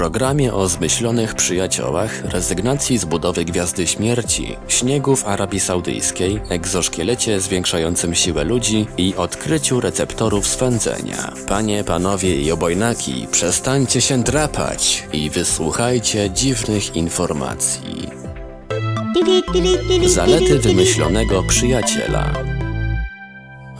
Programie o zmyślonych przyjaciołach, rezygnacji z budowy Gwiazdy Śmierci, śniegu w Arabii Saudyjskiej, egzoszkielecie zwiększającym siłę ludzi i odkryciu receptorów swędzenia. Panie, panowie i obojnaki, przestańcie się drapać i wysłuchajcie dziwnych informacji. Zalety wymyślonego przyjaciela.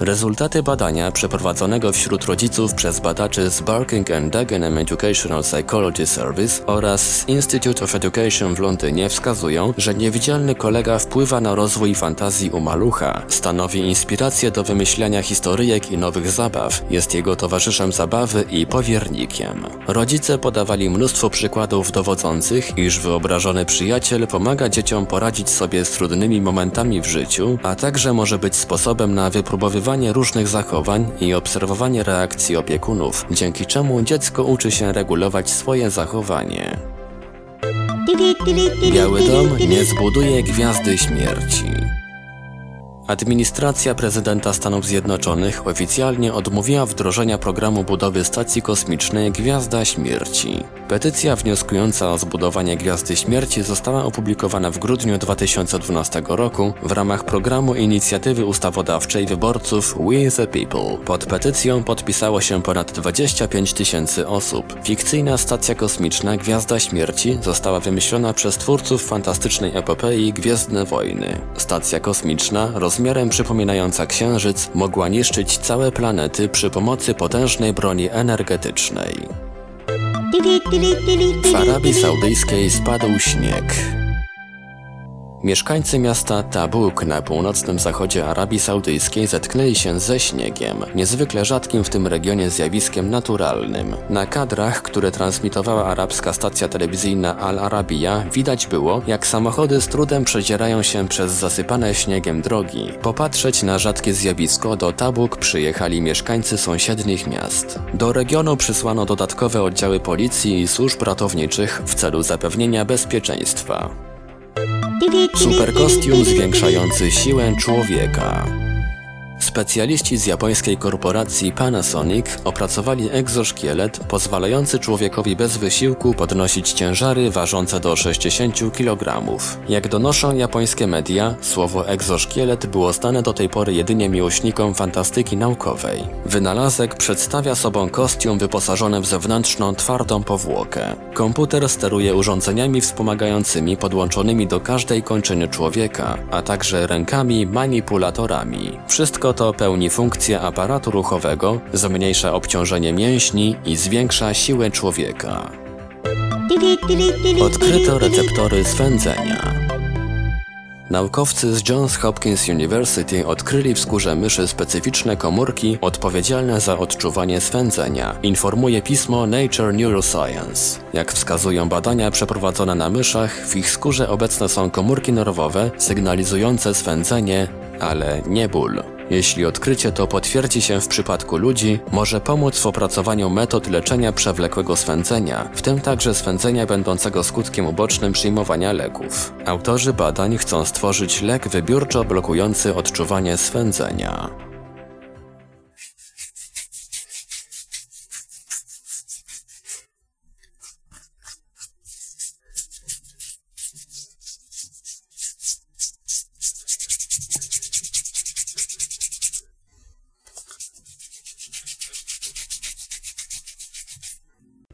Rezultaty badania przeprowadzonego wśród rodziców przez badaczy z Barking and Dagenham Educational Psychology Service oraz z Institute of Education w Londynie wskazują, że niewidzialny kolega wpływa na rozwój fantazji u malucha, stanowi inspirację do wymyślania historyjek i nowych zabaw, jest jego towarzyszem zabawy i powiernikiem. Rodzice podawali mnóstwo przykładów dowodzących, iż wyobrażony przyjaciel pomaga dzieciom poradzić sobie z trudnymi momentami w życiu, a także może być sposobem na wypróbowywanie różnych zachowań i obserwowanie reakcji opiekunów, dzięki czemu dziecko uczy się regulować swoje zachowanie. Biały Dom nie zbuduje gwiazdy śmierci. Administracja prezydenta Stanów Zjednoczonych oficjalnie odmówiła wdrożenia programu budowy stacji kosmicznej Gwiazda Śmierci. Petycja wnioskująca o zbudowanie Gwiazdy Śmierci została opublikowana w grudniu 2012 roku w ramach programu inicjatywy ustawodawczej wyborców We the People. Pod petycją podpisało się ponad 25 tysięcy osób. Fikcyjna stacja kosmiczna Gwiazda Śmierci została wymyślona przez twórców fantastycznej epopei Gwiezdne Wojny. Stacja kosmiczna rozmiarem przypominająca Księżyc mogła niszczyć całe planety przy pomocy potężnej broni energetycznej. W Arabii Saudyjskiej spadł śnieg. Mieszkańcy miasta Tabuk na północnym zachodzie Arabii Saudyjskiej zetknęli się ze śniegiem, niezwykle rzadkim w tym regionie zjawiskiem naturalnym. Na kadrach, które transmitowała arabska stacja telewizyjna Al Arabiya, widać było, jak samochody z trudem przedzierają się przez zasypane śniegiem drogi. Popatrzeć na rzadkie zjawisko do Tabuk przyjechali mieszkańcy sąsiednich miast. Do regionu przysłano dodatkowe oddziały policji i służb ratowniczych w celu zapewnienia bezpieczeństwa. Superkostium zwiększający siłę człowieka. Specjaliści z japońskiej korporacji Panasonic opracowali egzoszkielet pozwalający człowiekowi bez wysiłku podnosić ciężary ważące do 60 kg. Jak donoszą japońskie media, słowo egzoszkielet było znane do tej pory jedynie miłośnikom fantastyki naukowej. Wynalazek przedstawia sobą kostium wyposażony w zewnętrzną twardą powłokę. Komputer steruje urządzeniami wspomagającymi podłączonymi do każdej kończyny człowieka, a także rękami manipulatorami. Wszystko to pełni funkcję aparatu ruchowego, zmniejsza obciążenie mięśni i zwiększa siłę człowieka. Odkryto receptory swędzenia. Naukowcy z Johns Hopkins University odkryli w skórze myszy specyficzne komórki odpowiedzialne za odczuwanie swędzenia, informuje pismo Nature Neuroscience. Jak wskazują badania przeprowadzone na myszach, w ich skórze obecne są komórki nerwowe sygnalizujące swędzenie, ale nie ból. Jeśli odkrycie to potwierdzi się w przypadku ludzi, może pomóc w opracowaniu metod leczenia przewlekłego swędzenia, w tym także swędzenia będącego skutkiem ubocznym przyjmowania leków. Autorzy badań chcą stworzyć lek wybiórczo blokujący odczuwanie swędzenia.